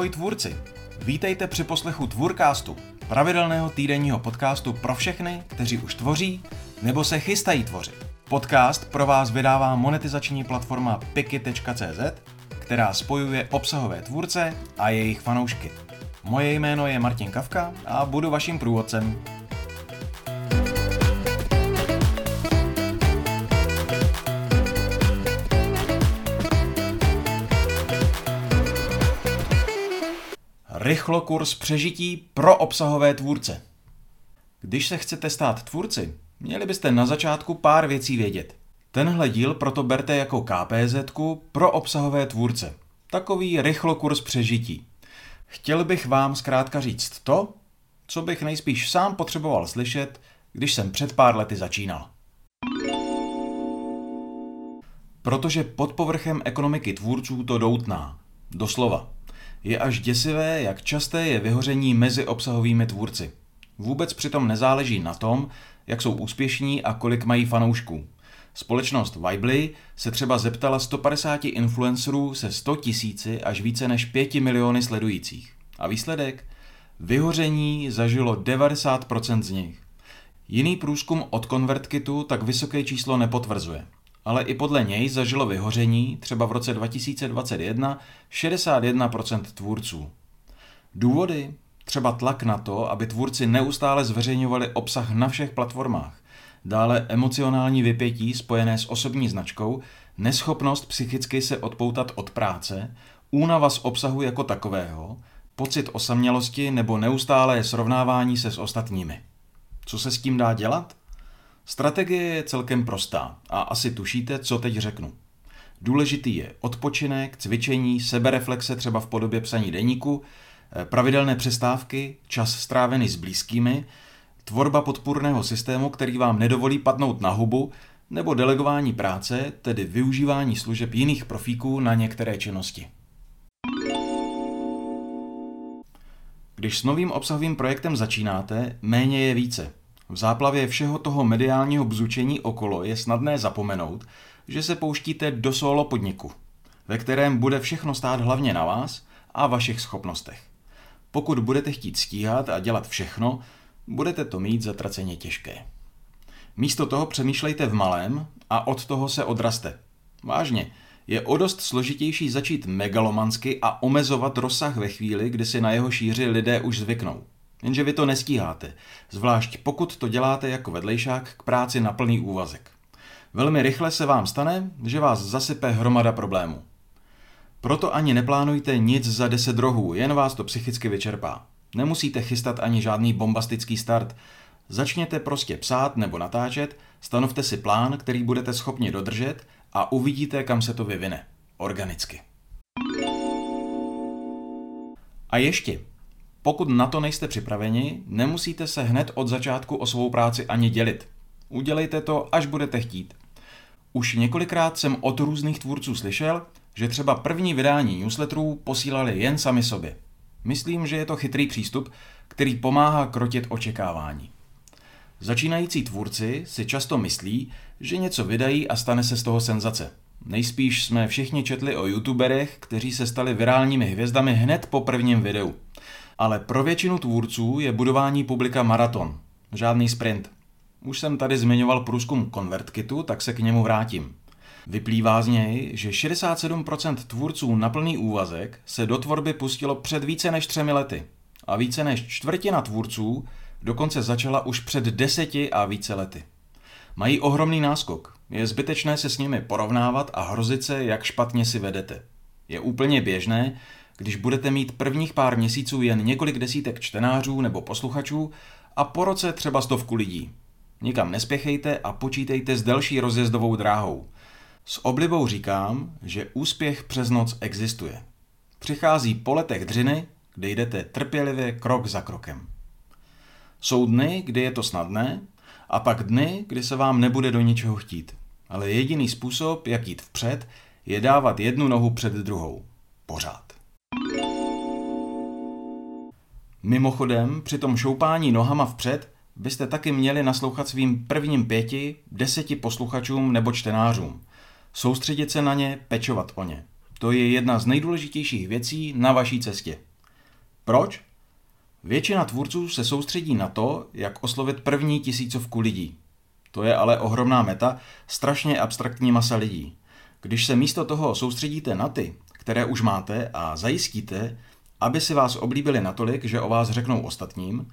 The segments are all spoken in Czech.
Ahoj tvůrci! Vítejte při poslechu Tvůrkástu, pravidelného týdenního podcastu pro všechny, kteří už tvoří nebo se chystají tvořit. Podcast pro vás vydává monetizační platforma piki.cz, která spojuje obsahové tvůrce a jejich fanoušky. Moje jméno je Martin Kavka a budu vaším průvodcem. Rychlo kurz přežití pro obsahové tvůrce. Když se chcete stát tvůrci, měli byste na začátku pár věcí vědět. Tenhle díl proto berte jako KPZ pro obsahové tvůrce. Takový rychlo kurz přežití. Chtěl bych vám zkrátka říct to, co bych nejspíš sám potřeboval slyšet, když jsem před pár lety začínal. Protože pod povrchem ekonomiky tvůrců to doutná. Doslova. Je až děsivé, jak časté je vyhoření mezi obsahovými tvůrci. Vůbec přitom nezáleží na tom, jak jsou úspěšní a kolik mají fanoušků. Společnost Vibely se třeba zeptala 150 influencerů se 100 tisíci až více než 5 miliony sledujících. A výsledek? Vyhoření zažilo 90% z nich. Jiný průzkum od ConvertKitu tak vysoké číslo nepotvrzuje. Ale i podle něj zažilo vyhoření třeba v roce 2021 61% tvůrců. Důvody? Třeba tlak na to, aby tvůrci neustále zveřejňovali obsah na všech platformách. Dále emocionální vypětí spojené s osobní značkou, neschopnost psychicky se odpoutat od práce, únava z obsahu jako takového, pocit osamělosti nebo neustálé srovnávání se s ostatními. Co se s tím dá dělat? Strategie je celkem prostá a asi tušíte, co teď řeknu. Důležitý je odpočinek, cvičení, sebereflexe třeba v podobě psaní deníku, eh, pravidelné přestávky, čas strávený s blízkými, tvorba podpůrného systému, který vám nedovolí padnout na hubu, nebo delegování práce, tedy využívání služeb jiných profíků na některé činnosti. Když s novým obsahovým projektem začínáte, méně je více. V záplavě všeho toho mediálního bzučení okolo je snadné zapomenout, že se pouštíte do solo podniku, ve kterém bude všechno stát hlavně na vás a vašich schopnostech. Pokud budete chtít stíhat a dělat všechno, budete to mít zatraceně těžké. Místo toho přemýšlejte v malém a od toho se odraste. Vážně, je o dost složitější začít megalomansky a omezovat rozsah ve chvíli, kdy si na jeho šíři lidé už zvyknou. Jenže vy to nestíháte, zvlášť pokud to děláte jako vedlejšák k práci na plný úvazek. Velmi rychle se vám stane, že vás zasype hromada problémů. Proto ani neplánujte nic za 10 rohů, jen vás to psychicky vyčerpá. Nemusíte chystat ani žádný bombastický start. Začněte prostě psát nebo natáčet, stanovte si plán, který budete schopni dodržet a uvidíte, kam se to vyvine. Organicky. A ještě, pokud na to nejste připraveni, nemusíte se hned od začátku o svou práci ani dělit. Udělejte to, až budete chtít. Už několikrát jsem od různých tvůrců slyšel, že třeba první vydání newsletterů posílali jen sami sobě. Myslím, že je to chytrý přístup, který pomáhá krotit očekávání. Začínající tvůrci si často myslí, že něco vydají a stane se z toho senzace. Nejspíš jsme všichni četli o youtuberech, kteří se stali virálními hvězdami hned po prvním videu. Ale pro většinu tvůrců je budování publika maraton, žádný sprint. Už jsem tady zmiňoval průzkum ConvertKitu, tak se k němu vrátím. Vyplývá z něj, že 67% tvůrců na plný úvazek se do tvorby pustilo před více než třemi lety. A více než čtvrtina tvůrců dokonce začala už před deseti a více lety. Mají ohromný náskok. Je zbytečné se s nimi porovnávat a hrozit se, jak špatně si vedete. Je úplně běžné, když budete mít prvních pár měsíců jen několik desítek čtenářů nebo posluchačů a po roce třeba stovku lidí. Nikam nespěchejte a počítejte s delší rozjezdovou dráhou. S oblibou říkám, že úspěch přes noc existuje. Přichází po letech dřiny, kde jdete trpělivě krok za krokem. Jsou dny, kdy je to snadné, a pak dny, kdy se vám nebude do ničeho chtít. Ale jediný způsob, jak jít vpřed, je dávat jednu nohu před druhou. Pořád. Mimochodem, při tom šoupání nohama vpřed byste taky měli naslouchat svým prvním pěti, deseti posluchačům nebo čtenářům. Soustředit se na ně, pečovat o ně. To je jedna z nejdůležitějších věcí na vaší cestě. Proč? Většina tvůrců se soustředí na to, jak oslovit první tisícovku lidí. To je ale ohromná meta, strašně abstraktní masa lidí. Když se místo toho soustředíte na ty, které už máte a zajistíte, aby si vás oblíbili natolik, že o vás řeknou ostatním,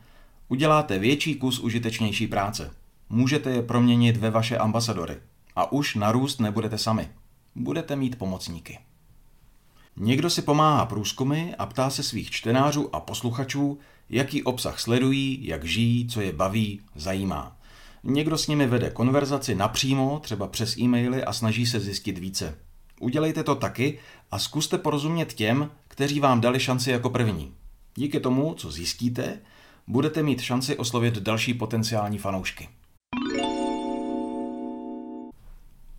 uděláte větší kus užitečnější práce. Můžete je proměnit ve vaše ambasadory. A už narůst nebudete sami. Budete mít pomocníky. Někdo si pomáhá průzkumy a ptá se svých čtenářů a posluchačů, jaký obsah sledují, jak žijí, co je baví, zajímá. Někdo s nimi vede konverzaci napřímo, třeba přes e-maily a snaží se zjistit více. Udělejte to taky a zkuste porozumět těm, kteří vám dali šanci jako první. Díky tomu, co zjistíte, budete mít šanci oslovit další potenciální fanoušky.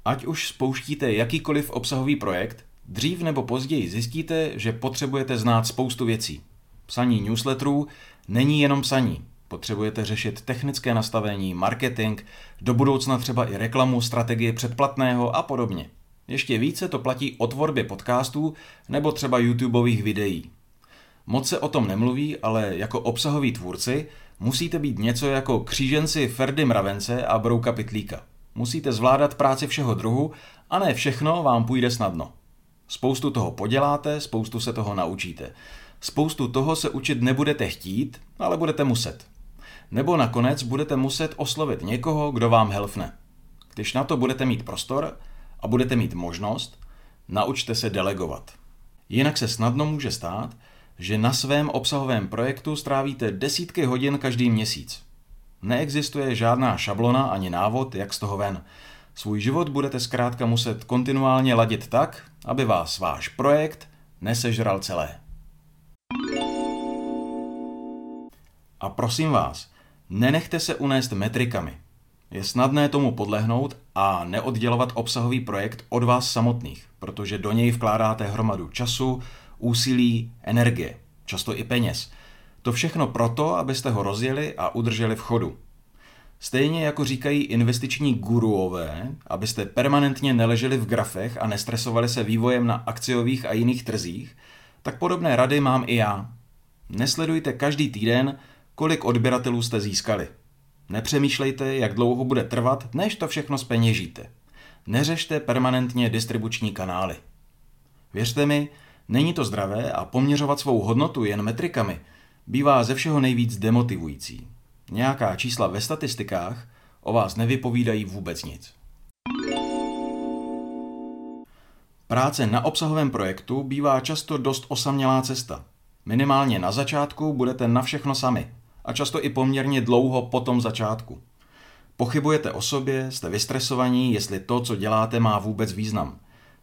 Ať už spouštíte jakýkoliv obsahový projekt, dřív nebo později zjistíte, že potřebujete znát spoustu věcí. Psaní newsletterů není jenom psaní. Potřebujete řešit technické nastavení, marketing, do budoucna třeba i reklamu, strategii předplatného a podobně. Ještě více to platí o tvorbě podcastů nebo třeba YouTubeových videí. Moc se o tom nemluví, ale jako obsahoví tvůrci musíte být něco jako kříženci Ferdy Mravence a Brouka Pitlíka. Musíte zvládat práci všeho druhu a ne všechno vám půjde snadno. Spoustu toho poděláte, spoustu se toho naučíte. Spoustu toho se učit nebudete chtít, ale budete muset. Nebo nakonec budete muset oslovit někoho, kdo vám helfne. Když na to budete mít prostor a budete mít možnost, naučte se delegovat. Jinak se snadno může stát, že na svém obsahovém projektu strávíte desítky hodin každý měsíc. Neexistuje žádná šablona ani návod, jak z toho ven. Svůj život budete zkrátka muset kontinuálně ladit tak, aby vás váš projekt nesežral celé. A prosím vás, nenechte se unést metrikami. Je snadné tomu podlehnout a neoddělovat obsahový projekt od vás samotných, protože do něj vkládáte hromadu času, úsilí, energie, často i peněz. To všechno proto, abyste ho rozjeli a udrželi v chodu. Stejně jako říkají investiční guruové, abyste permanentně neleželi v grafech a nestresovali se vývojem na akciových a jiných trzích, tak podobné rady mám i já. Nesledujte každý týden, kolik odběratelů jste získali. Nepřemýšlejte, jak dlouho bude trvat, než to všechno speněžíte. Neřešte permanentně distribuční kanály. Věřte mi, není to zdravé a poměřovat svou hodnotu jen metrikami bývá ze všeho nejvíc demotivující. Nějaká čísla ve statistikách o vás nevypovídají vůbec nic. Práce na obsahovém projektu bývá často dost osamělá cesta. Minimálně na začátku budete na všechno sami a často i poměrně dlouho po tom začátku. Pochybujete o sobě, jste vystresovaní, jestli to, co děláte, má vůbec význam.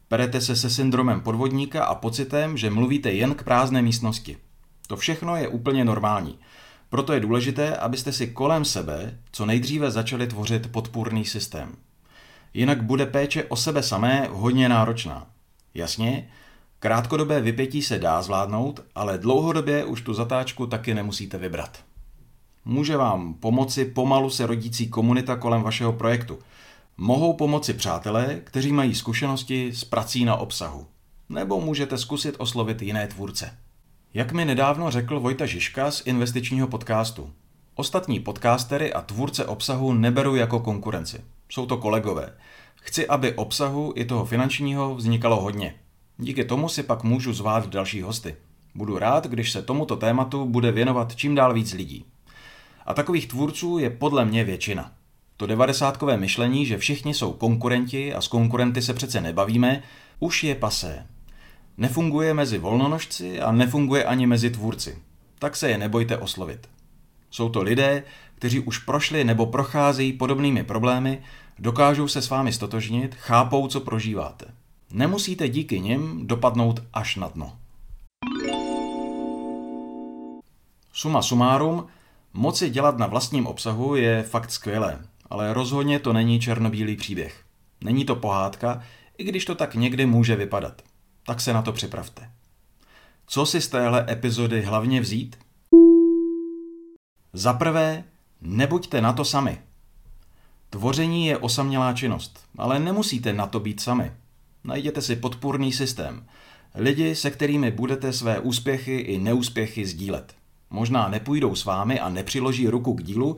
Perete se se syndromem podvodníka a pocitem, že mluvíte jen k prázdné místnosti. To všechno je úplně normální. Proto je důležité, abyste si kolem sebe co nejdříve začali tvořit podpůrný systém. Jinak bude péče o sebe samé hodně náročná. Jasně, krátkodobé vypětí se dá zvládnout, ale dlouhodobě už tu zatáčku taky nemusíte vybrat. Může vám pomoci pomalu se rodící komunita kolem vašeho projektu. Mohou pomoci přátelé, kteří mají zkušenosti s prací na obsahu. Nebo můžete zkusit oslovit jiné tvůrce. Jak mi nedávno řekl Vojta Žižka z investičního podcastu, ostatní podcastery a tvůrce obsahu neberu jako konkurenci. Jsou to kolegové. Chci, aby obsahu i toho finančního vznikalo hodně. Díky tomu si pak můžu zvát další hosty. Budu rád, když se tomuto tématu bude věnovat čím dál víc lidí. A takových tvůrců je podle mě většina. To devadesátkové myšlení, že všichni jsou konkurenti a s konkurenty se přece nebavíme, už je pasé. Nefunguje mezi volnonožci a nefunguje ani mezi tvůrci. Tak se je nebojte oslovit. Jsou to lidé, kteří už prošli nebo procházejí podobnými problémy, dokážou se s vámi stotožnit, chápou, co prožíváte. Nemusíte díky nim dopadnout až na dno. Suma sumárum, moci dělat na vlastním obsahu je fakt skvělé, ale rozhodně to není černobílý příběh. Není to pohádka, i když to tak někdy může vypadat tak se na to připravte. Co si z téhle epizody hlavně vzít? Za prvé, nebuďte na to sami. Tvoření je osamělá činnost, ale nemusíte na to být sami. Najděte si podpůrný systém. Lidi, se kterými budete své úspěchy i neúspěchy sdílet. Možná nepůjdou s vámi a nepřiloží ruku k dílu,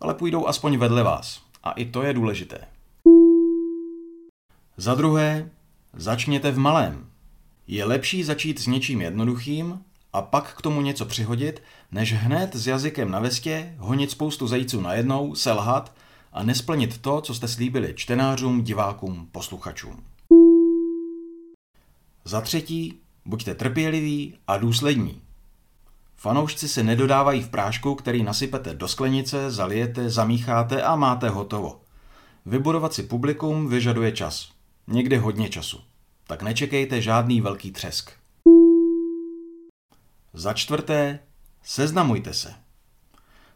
ale půjdou aspoň vedle vás. A i to je důležité. Za druhé, začněte v malém. Je lepší začít s něčím jednoduchým a pak k tomu něco přihodit, než hned s jazykem na vestě honit spoustu zajíců najednou, selhat a nesplnit to, co jste slíbili čtenářům, divákům, posluchačům. Za třetí, buďte trpěliví a důslední. Fanoušci se nedodávají v prášku, který nasypete do sklenice, zalijete, zamícháte a máte hotovo. Vybudovat si publikum vyžaduje čas. Někdy hodně času. Tak nečekejte žádný velký třesk. Za čtvrté, seznamujte se.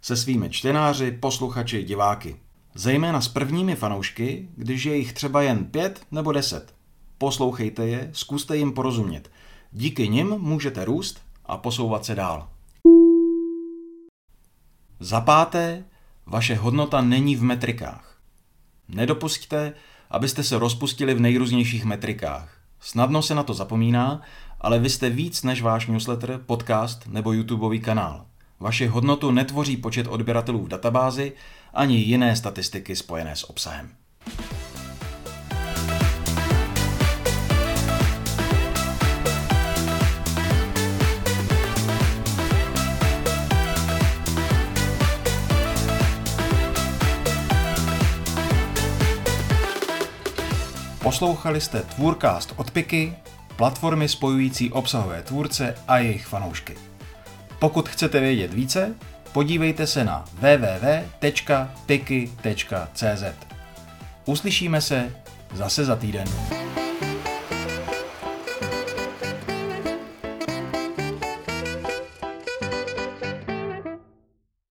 Se svými čtenáři, posluchači, diváky. Zejména s prvními fanoušky, když je jich třeba jen pět nebo deset. Poslouchejte je, zkuste jim porozumět. Díky nim můžete růst a posouvat se dál. Za páté, vaše hodnota není v metrikách. Nedopusťte, abyste se rozpustili v nejrůznějších metrikách. Snadno se na to zapomíná, ale vy jste víc než váš newsletter, podcast nebo YouTubeový kanál. Vaši hodnotu netvoří počet odběratelů v databázi ani jiné statistiky spojené s obsahem. Poslouchali jste Tvůrcast od Piky, platformy spojující obsahové tvůrce a jejich fanoušky. Pokud chcete vědět více, podívejte se na www.piky.cz. Uslyšíme se zase za týden.